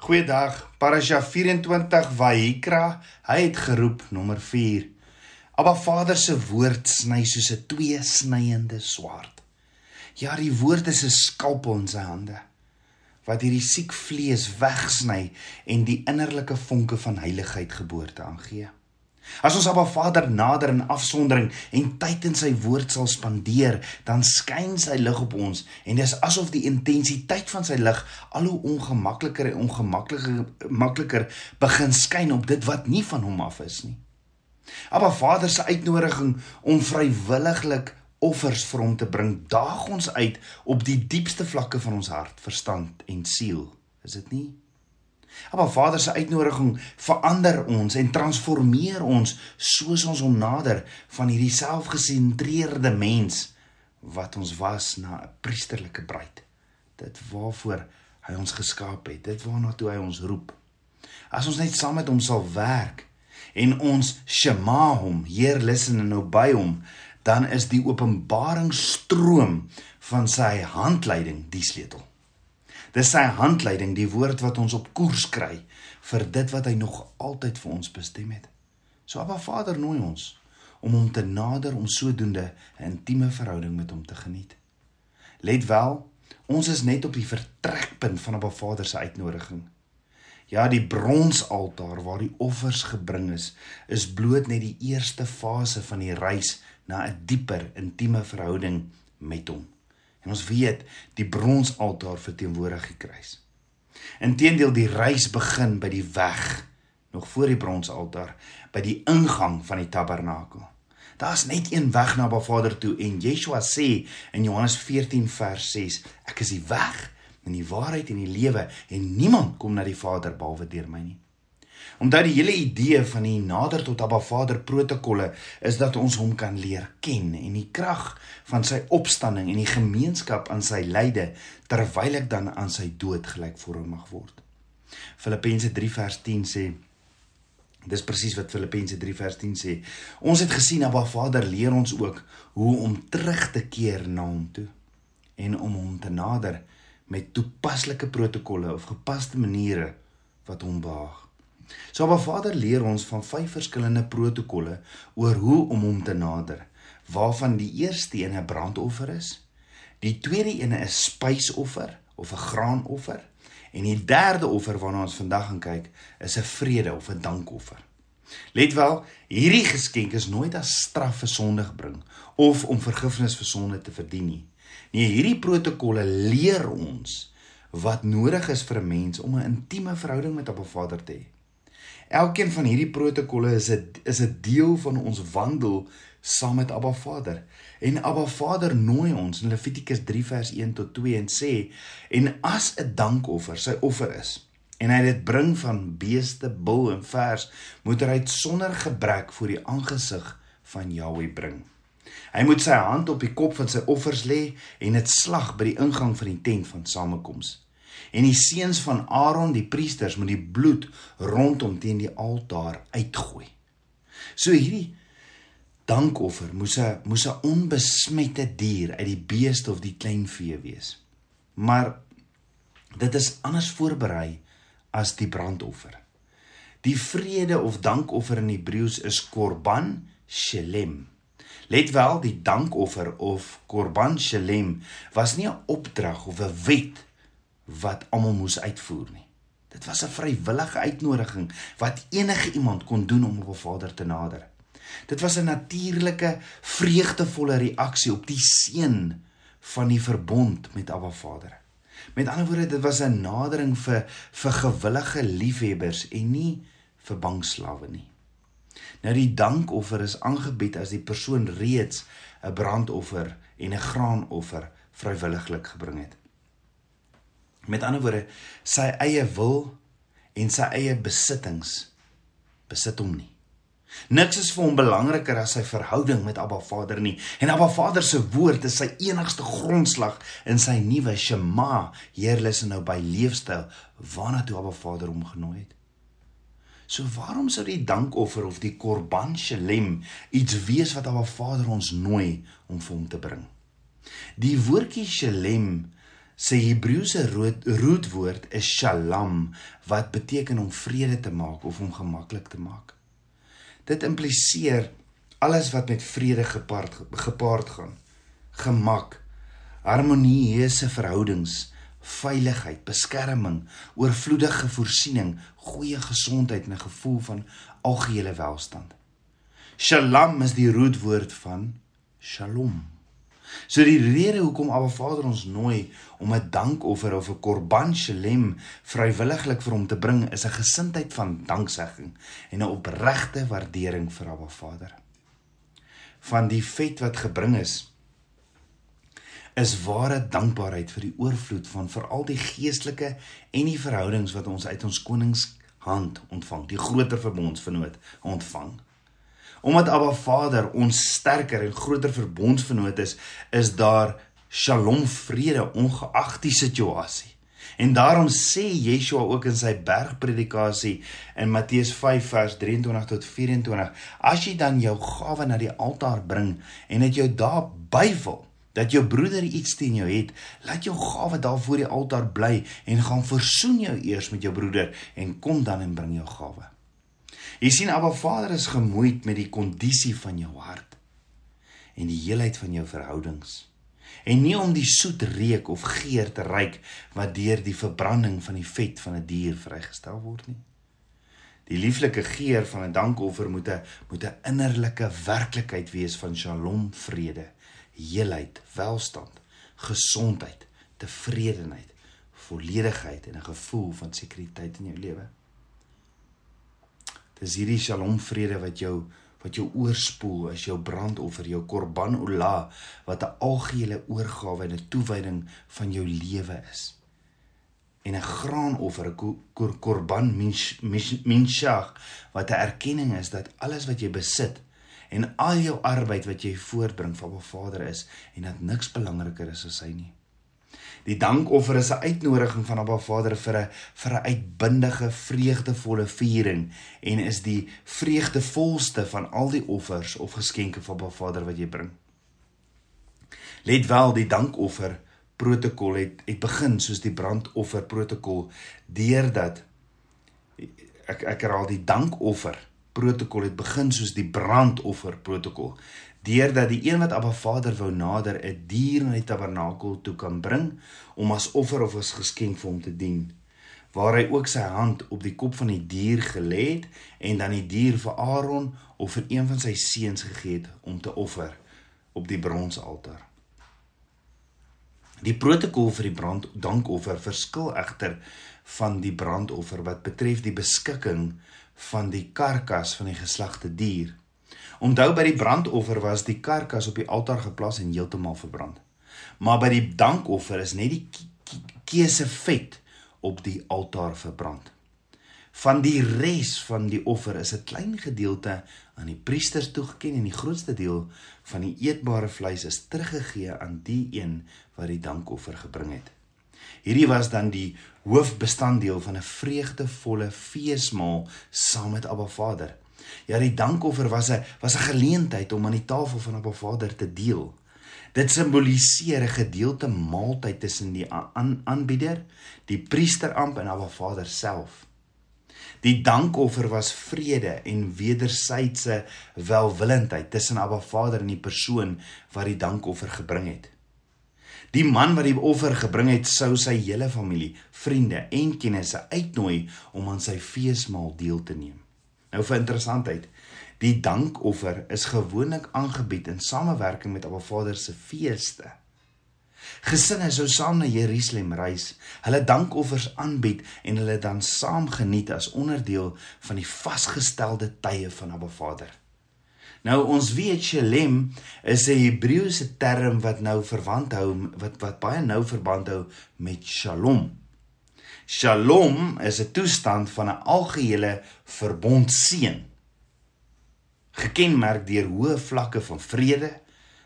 Goeiedag. Parasha 24 Vayikra, hy het geroep nommer 4. Abba Vader se woord sny soos 'n tweesnyende swaard. Ja, die woord is 'n skalpel in sy hande wat hierdie siek vlees wegsny en die innerlike vonke van heiligheid geboorte aangee. As ons Abba Vader nader in afsondering en tyd in sy woord sal spandeer, dan skyn sy lig op ons en dis asof die intensiteit van sy lig al hoe ongemakliker en ongemakliker makliker begin skyn op dit wat nie van hom af is nie. Abba Vader se uitnodiging om vrywilliglik offers vir hom te bring, daag ons uit op die diepste vlakke van ons hart, verstand en siel. Is dit nie? Maar Vader se uitnodiging verander ons en transformeer ons soos ons hom nader van hierdie selfgesentreerde mens wat ons was na 'n priesterlike bruid. Dit waarvoor hy ons geskaap het, dit waarna toe hy ons roep. As ons net saam met hom sal werk en ons shema hom, Heer luister en nou by hom, dan is die openbaringsstroom van sy handleiding die sleutel. Dis sy handleiding, die woord wat ons op koers kry vir dit wat hy nog altyd vir ons bestem het. So Abba Vader nooi ons om hom te nader om sodoende 'n intieme verhouding met hom te geniet. Let wel, ons is net op die vertrekpunt van Abba Vader se uitnodiging. Ja, die bronsaltaar waar die offers gebring is, is bloot net die eerste fase van die reis na 'n dieper, intieme verhouding met hom. En ons weet die bronsaltaar verteenwoordig die kruis. Inteendeel die reis begin by die weg nog voor die bronsaltaar by die ingang van die tabernakel. Daar's net een weg na Ba Vader toe en Yeshua sê in Johannes 14 vers 6 ek is die weg en die waarheid en die lewe en niemand kom na die Vader behalwe deur my nie. Omdat die hele idee van die nader tot Abba Vader protokolle is dat ons hom kan leer ken en die krag van sy opstanding en die gemeenskap aan sy lyde terwyl ek dan aan sy dood gelykvormig word. Filippense 3 vers 10 sê Dis presies wat Filippense 3 vers 10 sê. Ons het gesien Abba Vader leer ons ook hoe om terug te keer na hom toe en om hom te nader met toepaslike protokolle of gepaste maniere wat hom behaag. So Abba Vader leer ons van vyf verskillende protokolle oor hoe om hom te nader, waarvan die eerste een 'n brandoffer is, die tweede een 'n spysoffer of 'n graanoffer en die derde offer waarna ons vandag gaan kyk is 'n vrede of 'n dankoffer. Let wel, hierdie geskenk is nooit as straf vir sonde gebring of om vergifnis vir sonde te verdien nie. Nee, hierdie protokolle leer ons wat nodig is vir 'n mens om 'n intieme verhouding met Abba Vader te hê. Elkeen van hierdie protokolle is 'n is 'n deel van ons wandel saam met Abba Vader. En Abba Vader nooi ons in Levitikus 3 vers 1 tot 2 en sê en as 'n dankoffer sy offer is en hy dit bring van beeste, bul en vers, moet hy dit sonder gebrek voor die aangesig van Jahweh bring. Hy moet sy hand op die kop van sy offers lê en dit slag by die ingang van die tent van samekoms en die seuns van Aaron die priesters moet die bloed rondom teen die altaar uitgooi. So hierdie dankoffer moes 'n moes 'n onbesmette dier uit die beeste of die kleinvee wees. Maar dit is anders voorberei as die brandoffer. Die vrede of dankoffer in Hebreëus is korban shelem. Let wel, die dankoffer of korban shelem was nie 'n opdrag of 'n wet wat almal moes uitvoer nie. Dit was 'n vrywillige uitnodiging wat enige iemand kon doen om op 'n Vader te nader. Dit was 'n natuurlike, vreugdevolle reaksie op die seën van die verbond met Abba Vader. Met ander woorde, dit was 'n nadering vir vir gewillige liefhebbers en nie vir bangslawe nie. Nou die dankoffer is aangebied as die persoon reeds 'n brandoffer en 'n graanoffer vrywilliglik gebring het. Met ander woorde, sy eie wil en sy eie besittings besit hom nie. Niks is vir hom belangriker as sy verhouding met Abba Vader nie. En Abba Vader se woord is sy enigste grondslag in sy nuwe Shema, heerlis en nou by leefstyl waarna toe Abba Vader hom genooi het. So waarom sou die dankoffer of die korban shalem iets wees wat Abba Vader ons nooi om vir hom te bring? Die woordjie shalem Sy Hebreëse rootwoord is shalom wat beteken om vrede te maak of om gemaklik te maak. Dit impliseer alles wat met vrede gepaard gepaard gaan. Gemak, harmonieuse verhoudings, veiligheid, beskerming, oorvloedige voorsiening, goeie gesondheid en 'n gevoel van algehele welstand. Shalom is die rootwoord van Shalom. So die rede hoekom Abba Vader ons nooi om 'n dankoffer of 'n korban shalem vrywilliglik vir hom te bring is 'n gesindheid van danksegging en 'n opregte waardering vir Abba Vader. Van die vet wat gebring is is ware dankbaarheid vir die oorvloed van veral die geestelike en die verhoudings wat ons uit ons konings hand ontvang, die groter verbondsvernoot ontvang. Omdat Abba Vader ons sterker en groter verbondsvernoot is, is daar Shalom vrede ongeag die situasie. En daarom sê Yeshua ook in sy bergpredikasie in Matteus 5 vers 23 tot 24: As jy dan jou gawe na die altaar bring en dit jou daar byval, dat jou broeder iets teen jou het, laat jou gawe daar voor die altaar bly en gaan versoen jou eers met jou broeder en kom dan en bring jou gawe. Jy sien Abba Vader is gemoeid met die kondisie van jou hart en die heelheid van jou verhoudings en nie om die soet reuk of geur te ruik wat deur die verbranding van die vet van 'n die dier vrygestel word nie. Die lieflike geur van 'n dankoffer moet 'n moet 'n innerlike werklikheid wees van Shalom vrede heelheid, welstand, gesondheid, tevredenheid, volledigheid en 'n gevoel van sekuriteit in jou lewe. Dis hierdie Shalom vrede wat jou wat jou oorspoel as jou brandoffer, jou korban ola wat 'n algehele oorgawe en 'n toewyding van jou lewe is. En 'n graanoffer, 'n korban minshach wat 'n erkenning is dat alles wat jy besit en al jou arbeid wat jy voortbring vir Abba Vader is en dat niks belangriker is as hy nie. Die dankoffer is 'n uitnodiging van Abba Vader vir 'n vir 'n uitbundige, vreugdevolle viering en is die vreugdevolste van al die offers of geskenke van Abba Vader wat jy bring. Let wel, die dankoffer protokol het het begin soos die brandoffer protokol deurdat ek ek herhaal die dankoffer protokol het begin soos die brandoffer protokol deurdat die een wat Abba Vader wou nader 'n dier na die tabernakel toe kan bring om as offer of as geskenk vir hom te dien waar hy ook sy hand op die kop van die dier gelê het en dan die dier vir Aaron of vir een van sy seuns gegee het om te offer op die bronsaltaar. Die protokol vir die brand dankoffer verskil egter van die brandoffer wat betref die beskikking van die karkas van die geslagte dier. Onthou by die brandoffer was die karkas op die altaar geplaas en heeltemal verbrand. Maar by die dankoffer is net die keuse vet op die altaar verbrand. Van die res van die offer is 'n klein gedeelte aan die priesters toegeken en die grootste deel van die eetbare vleis is teruggegee aan die een wat die dankoffer gebring het. Hierdie was dan die hoofbestanddeel van 'n vreugdevolle feesmaal saam met Abba Vader. Ja, die dankoffer was 'n was 'n geleentheid om aan die tafel van Abba Vader te deel. Dit simboliseer 'n gedeelte maaltyd tussen die aan, aanbieder, die priesteramp en Abba Vader self. Die dankoffer was vrede en wederwysige welwillendheid tussen Abba Vader en die persoon wat die dankoffer gebring het. Die man wat die offer gebring het, sou sy hele familie, vriende en kennisse uitnooi om aan sy feesmaal deel te neem. Nou vir interessantheid, die dankoffer is gewoonlik aangebied in samewerking met Abba Vader se feeste. Gesinne sou saam na Jerusalem reis, hulle dankoffers aanbied en hulle dan saam geniet as onderdeel van die vasgestelde tye van Abba Vader. Nou ons weet Shalem is 'n Hebreëse term wat nou verwant hou wat wat baie nou verband hou met Shalom. Shalom is 'n toestand van 'n algehele verbondseën. Gekenmerk deur hoë vlakke van vrede,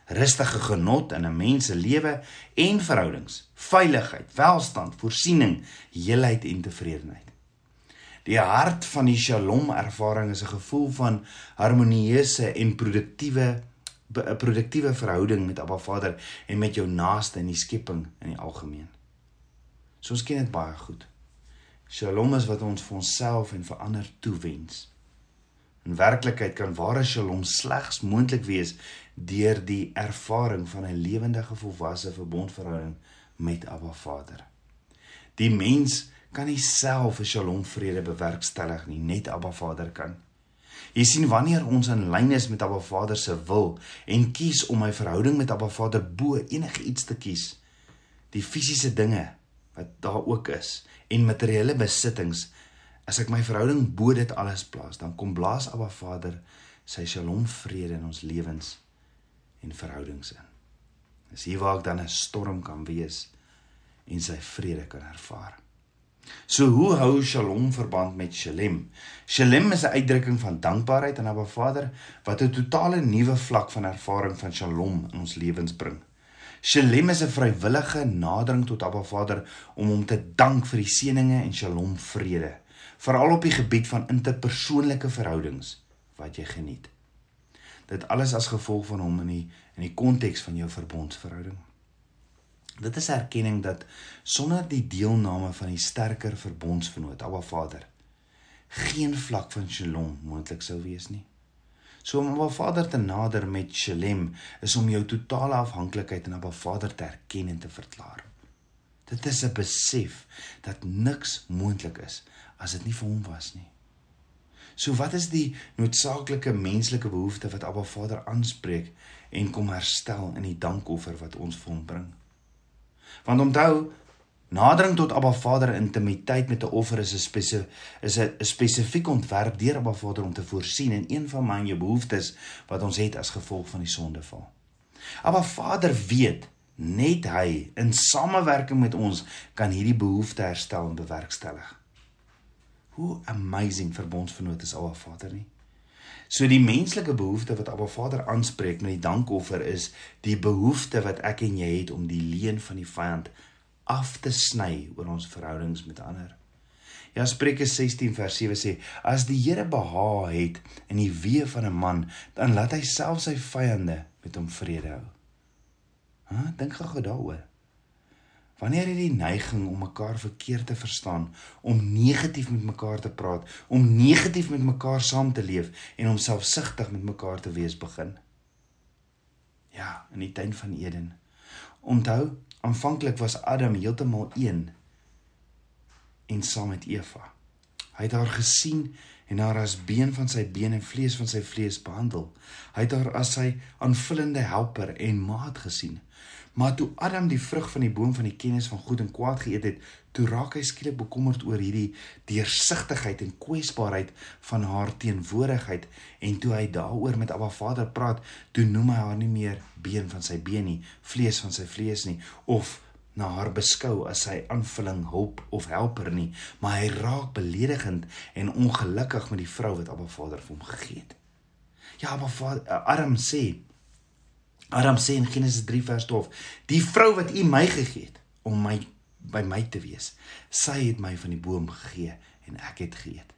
rustige genot in 'n mens se lewe en verhoudings, veiligheid, welstand, voorsiening, heelheid en tevredenheid. Die hart van die Shalom ervaring is 'n gevoel van harmonieuse en produktiewe 'n produktiewe verhouding met Abba Vader en met jou naaste in die skepping in die algemeen. So ons ken dit baie goed. Shalom is wat ons vir onsself en vir ander toewens. In werklikheid kan ware shalom slegs moontlik wees deur die ervaring van 'n lewendige volwasse verbondverhouding met Abba Vader. Die mens kan nie self 'n shalom vrede bewerkstellig nie, net Abba Vader kan. Jy sien wanneer ons in lyn is met Abba Vader se wil en kies om my verhouding met Abba Vader bo enige iets te kies, die fisiese dinge wat daar ook is en materiële besittings As ek my verhouding bo dit alles plaas, dan kom blaas Abba Vader sy Shalom vrede in ons lewens en verhoudings in. Dis hier waar ek dan 'n storm kan wees en sy vrede kan ervaar. So hoe hou Shalom verband met Shalem? Shalem is 'n uitdrukking van dankbaarheid aan Abba Vader wat 'n totale nuwe vlak van ervaring van Shalom in ons lewens bring. Shalem is 'n vrywillige nadering tot Abba Vader om hom te dank vir die seënings en Shalom vrede veral op die gebied van interpersoonlike verhoudings wat jy geniet. Dit alles as gevolg van hom in die in die konteks van jou verbondsverhouding. Dit is erkenning dat sonder die deelname van die sterker verbondsvernoot, Abba Vader, geen vlak van Shalom moontlik sou wees nie. So om Abba Vader te nader met Shalem is om jou totale afhanklikheid aan Abba Vader te erken en te verklaar. Dit is 'n besef dat niks moontlik is as dit nie vir hom was nie. So wat is die noodsaaklike menslike behoefte wat Abba Vader aanspreek en kom herstel in die dankoffer wat ons vir hom bring? Want onthou, nadering tot Abba Vader intimiteit met 'n offer is 'n is 'n spesifiek ontwerp deur Abba Vader om te voorsien in een van my en jou behoeftes wat ons het as gevolg van die sondeval. Abba Vader weet net hy in samewerking met ons kan hierdie behoefte herstel en bewerkstellig. Hoe amazing verbondsvernoot is Abba Vader nie. So die menslike behoefte wat Abba Vader aanspreek met die dankoffer is die behoefte wat ek en jy het om die leen van die vyand af te sny oor ons verhoudings met ander. Ja Spreuke 16 vers 7 sê as die Here behaag het in die weë van 'n man dan laat hy self sy vyande met hom vrede hou. Ha, dink gou daaroor. Wanneer jy die neiging om mekaar verkeerd te verstaan, om negatief met mekaar te praat, om negatief met mekaar saam te leef en om selfsugtig met mekaar te wees begin. Ja, in die tuin van Eden. Onthou, aanvanklik was Adam heeltemal een en saam met Eva. Hy het haar gesien en haar as been van sy been en vlees van sy vlees behandel. Hy het haar as sy aanvullende helper en maat gesien. Maar toe Adam die vrug van die boom van die kennis van goed en kwaad geëet het, toe raak hy skielik bekommerd oor hierdie deursigtigheid en kwesbaarheid van haar teenwoordigheid en toe hy daaroor met Abba Vader praat, toe noem hy haar nie meer been van sy been nie, vlees van sy vlees nie of na haar beskou as sy aanvulling, hulp of helper nie, maar hy raak beledigend en ongelukkig met die vrou wat Abba Vader vir hom gegee het. Ja, Abba Vader Adam sê Adam sê in Genesis 3 vers 12: "Die vrou wat U my gegee het om my by my te wees, sy het my van die boom gegee en ek het geëet."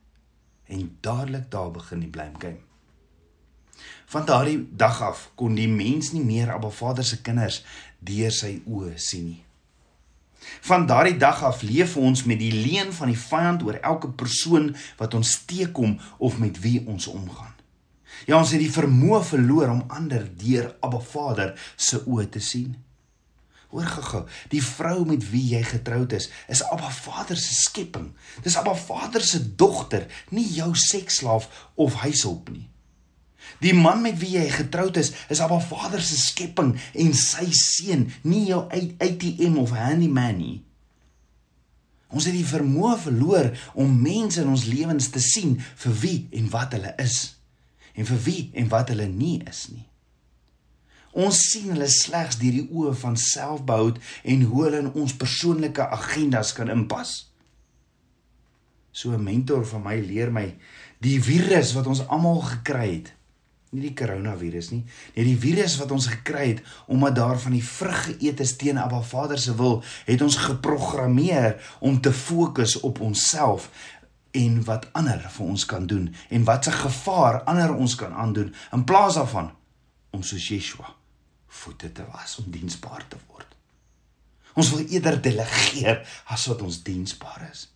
En dadelik daar begin die blame game. Van daardie dag af kon die mens nie meer Abba Vader se kinders deur sy oë sien nie. Van daardie dag af leef ons met die leuen van die vyand oor elke persoon wat ons teekom of met wie ons omgaan. Ja, ons het die vermoë verloor om ander deur Abba Vader se oë te sien. Hoor gou-gou, die vrou met wie jy getroud is, is Abba Vader se skepping. Dis Abba Vader se dogter, nie jou seksslaaf of huishulp nie. Die man met wie jy getroud is, is Abba Vader se skepping en sy seun, nie jou ATM of handyman nie. Ons het die vermoë verloor om mense in ons lewens te sien vir wie en wat hulle is en vir wie en wat hulle nie is nie. Ons sien hulle slegs deur die oë van selfbehoud en hoe hulle in ons persoonlike agendas kan inpas. So 'n mentor van my leer my die virus wat ons almal gekry het, nie die koronavirus nie, nee die virus wat ons gekry het omdat daar van die vrug geëet is teen Abba Vader se wil, het ons geprogrammeer om te fokus op onsself en wat ander vir ons kan doen en wat se gevaar ander ons kan aandoen in plaas daarvan om soos Yeshua voete te was om diensbaar te word. Ons wil eerder delegeer as wat ons diensbaar is.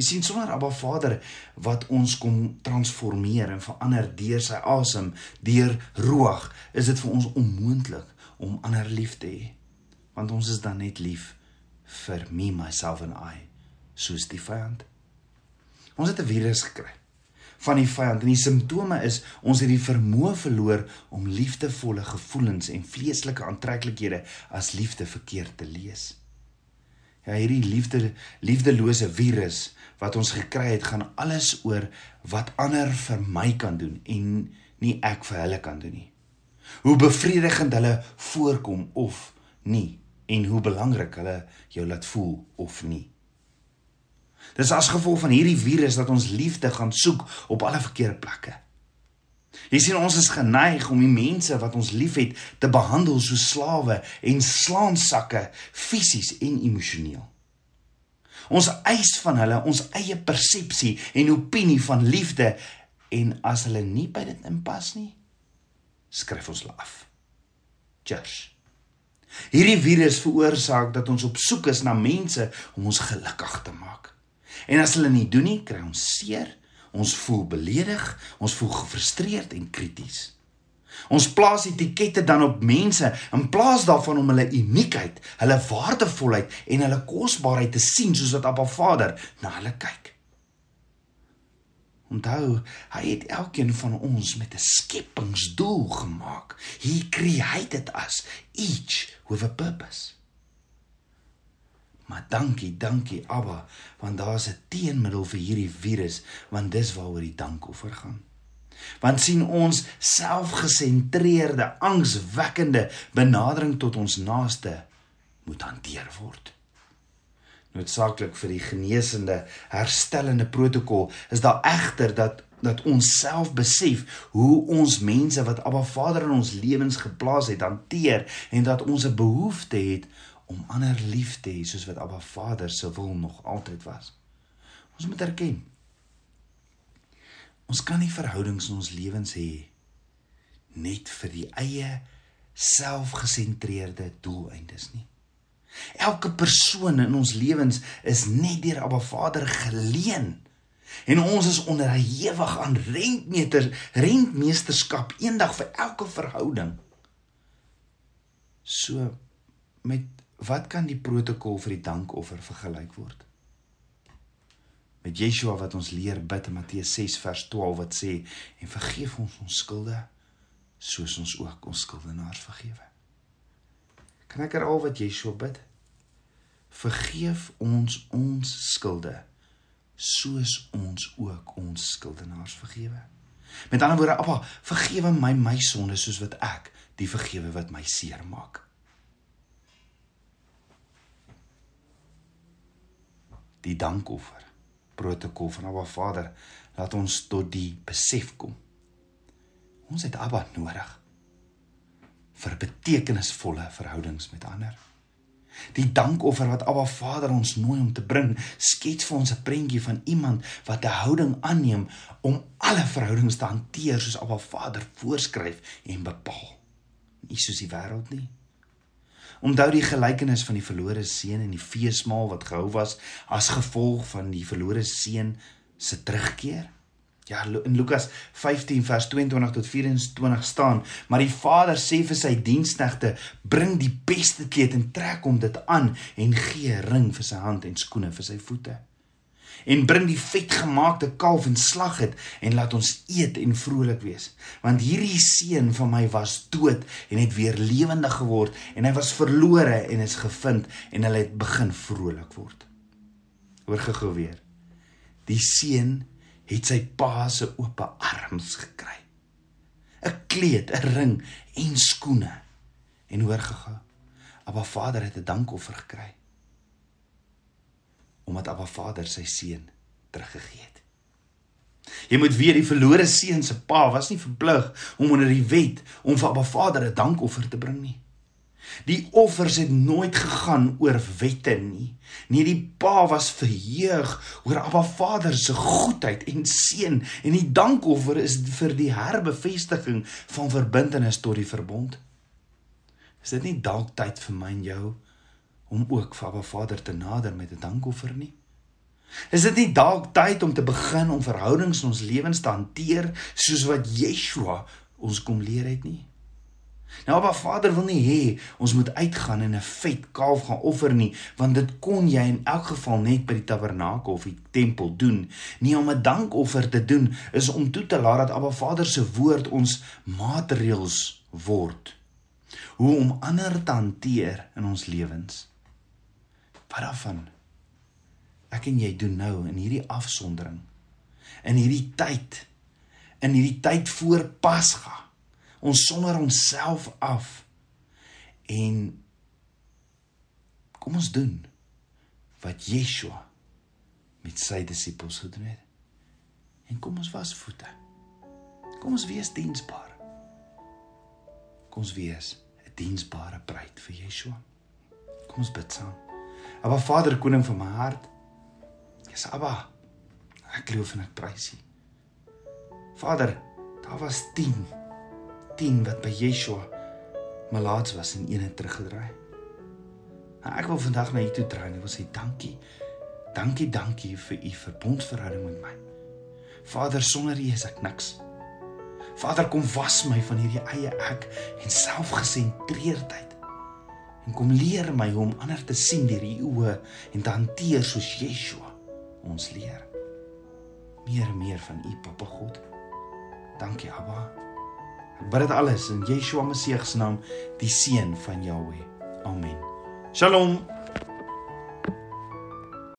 Jy sien sonder Abba Vader wat ons kom transformeer en verander deur sy asem, deur roeg, is dit vir ons onmoontlik om ander lief te hê. Want ons is dan net lief vir me, myself and I, soos die vyand. Ons het 'n virus gekry van die vyand en die simptome is ons het die vermoë verloor om liefdevolle gevoelens en vleeslike aantreklikhede as liefde verkeerd te lees. Ja, hierdie liefde liefdelose virus wat ons gekry het gaan alles oor wat ander vir my kan doen en nie ek vir hulle kan doen nie. Hoe bevredigend hulle voorkom of nie en hoe belangrik hulle jou laat voel of nie. Dis as gevolg van hierdie virus dat ons liefde gaan soek op alle verkeerde plekke. Jy sien ons is geneig om die mense wat ons liefhet te behandel soos slawe en slaansakke fisies en emosioneel. Ons eis van hulle ons eie persepsie en opinie van liefde en as hulle nie by dit inpas nie, skryf ons hulle af. Cheers. Hierdie virus veroorsaak dat ons op soek is na mense om ons gelukkig te maak. En as hulle nie doen nie, kry ons seer, ons voel beledig, ons voel gefrustreerd en krities. Ons plaas etikette dan op mense in plaas daarvan om hulle uniekheid, hulle waardevolheid en hulle kosbaarheid te sien soos wat Abba Vader na hulle kyk. Onthou, hy het elkeen van ons met 'n skepingsdoel gemaak. He created us each with a purpose. Maar dankie, dankie Abba, want daar's 'n teenmiddel vir hierdie virus, want dis waaroor die dankoffer gaan want sien ons selfgesentreerde angswekkende benadering tot ons naaste moet hanteer word. Noodsaaklik vir die genesende herstellende protokol is daar egter dat dat ons self besef hoe ons mense wat Abba Vader in ons lewens geplaas het hanteer en dat ons 'n behoefte het om ander lief te hê soos wat Abba Vader se wil nog altyd was. Ons moet erken Ons kan nie verhoudings in ons lewens hê net vir die eie selfgesentreerde doeleindes nie. Elke persoon in ons lewens is net deur Abba Vader geleen. En ons is onderhewig aan rentmeter rentmeesterskap eendag vir elke verhouding. So met wat kan die protokol vir die dankoffer vergelyk word? Met Yeshua wat ons leer bid in Matteus 6 vers 12 wat sê en vergeef ons ons skulde soos ons ook ons skuldenaars vergewe. Kan ek herhaal wat Yeshua bid? Vergeef ons ons skulde soos ons ook ons skuldenaars vergewe. Met ander woorde, Appa, vergewe my my sondes soos wat ek die vergewe wat my seermaak. Die dankoffer protokol van Abba Vader laat ons tot die besef kom. Ons het Abba nodig vir betekenisvolle verhoudings met ander. Die dankoffer wat Abba Vader ons nooi om te bring, skets vir ons 'n prentjie van iemand wat 'n houding aanneem om alle verhoudings te hanteer soos Abba Vader voorskryf en bepaal. Nie soos die wêreld nie. Onthou die gelykenis van die verlore seun en die feesmaal wat gehou was as gevolg van die verlore seun se terugkeer? Ja, in Lukas 15 vers 22 tot 24 staan, maar die vader sê vir sy diensknegte: "Bring die beste kleed en trek hom dit aan en gee 'n ring vir sy hand en skoene vir sy voete." En bring die vetgemaakte kalf en slag dit en laat ons eet en vrolik wees. Want hierdie seun van my was dood en het weer lewendig geword en hy was verlore en is gevind en hulle het begin vrolik word. Hoor gou weer. Die seun het sy pa se oop arms gekry. 'n kleed 'n ring en skoene. En hoor gou Abba Vader het 'n dankoffer gekry omdat Abba Vader sy seun teruggegee het. Jy moet weet die verlore seun se pa was nie verplig om onder die wet om vir Abba Vader 'n dankoffer te bring nie. Die offers het nooit gegaan oor wette nie. Nee, die pa was verheug oor Abba Vader se goedheid en seën en die dankoffer is vir die herbevestiging van verbintenis tot die verbond. Is dit nie dalk tyd vir my en jou om ook vir Abba Vader te nader met 'n dankoffer nie? Is dit nie dalk tyd om te begin om verhoudings in ons lewens te hanteer soos wat Yeshua ons kom leer het nie? Nou Abba Vader wil nie hê ons moet uitgaan en 'n vet kalf gaan offer nie, want dit kon jy in elk geval net by die tabernakel of die tempel doen. Nie om 'n dankoffer te doen is om toe te laat dat Abba Vader se woord ons maatreëls word. Hoe om ander te hanteer in ons lewens. Wat daarvan? Ek en jy doen nou in hierdie afsondering in hierdie tyd in hierdie tyd voor Pasga ons sonder onsself af en kom ons doen wat Yeshua met sy disippels gedoen het. En kom ons was voete. Kom ons wees diensbaar. Kom ons wees 'n diensbare bruid vir Yeshua. Kom ons bid saam. Aba Vader, koning van my hart. Dis Abba. Ek loof en ek prys U. Vader, daar was 10 10 wat by Yeshua malaats was en een het teruggedraai. Nou ek wil vandag na U toe draai en ek wil sê dankie. Dankie, dankie vir U verbondsverhouding met my. Vader, sonder U is ek niks. Vader, kom was my van hierdie eie ek en selfgesentreerdheid. En kom leer my hoe om ander te sien deur U oë en te hanteer soos Yeshua ons leer. Meer en meer van U, Papa God. Dankie, Abba. Ek bid dit alles in Yeshua Messie se naam, die seun van Jahweh. Amen. Shalom.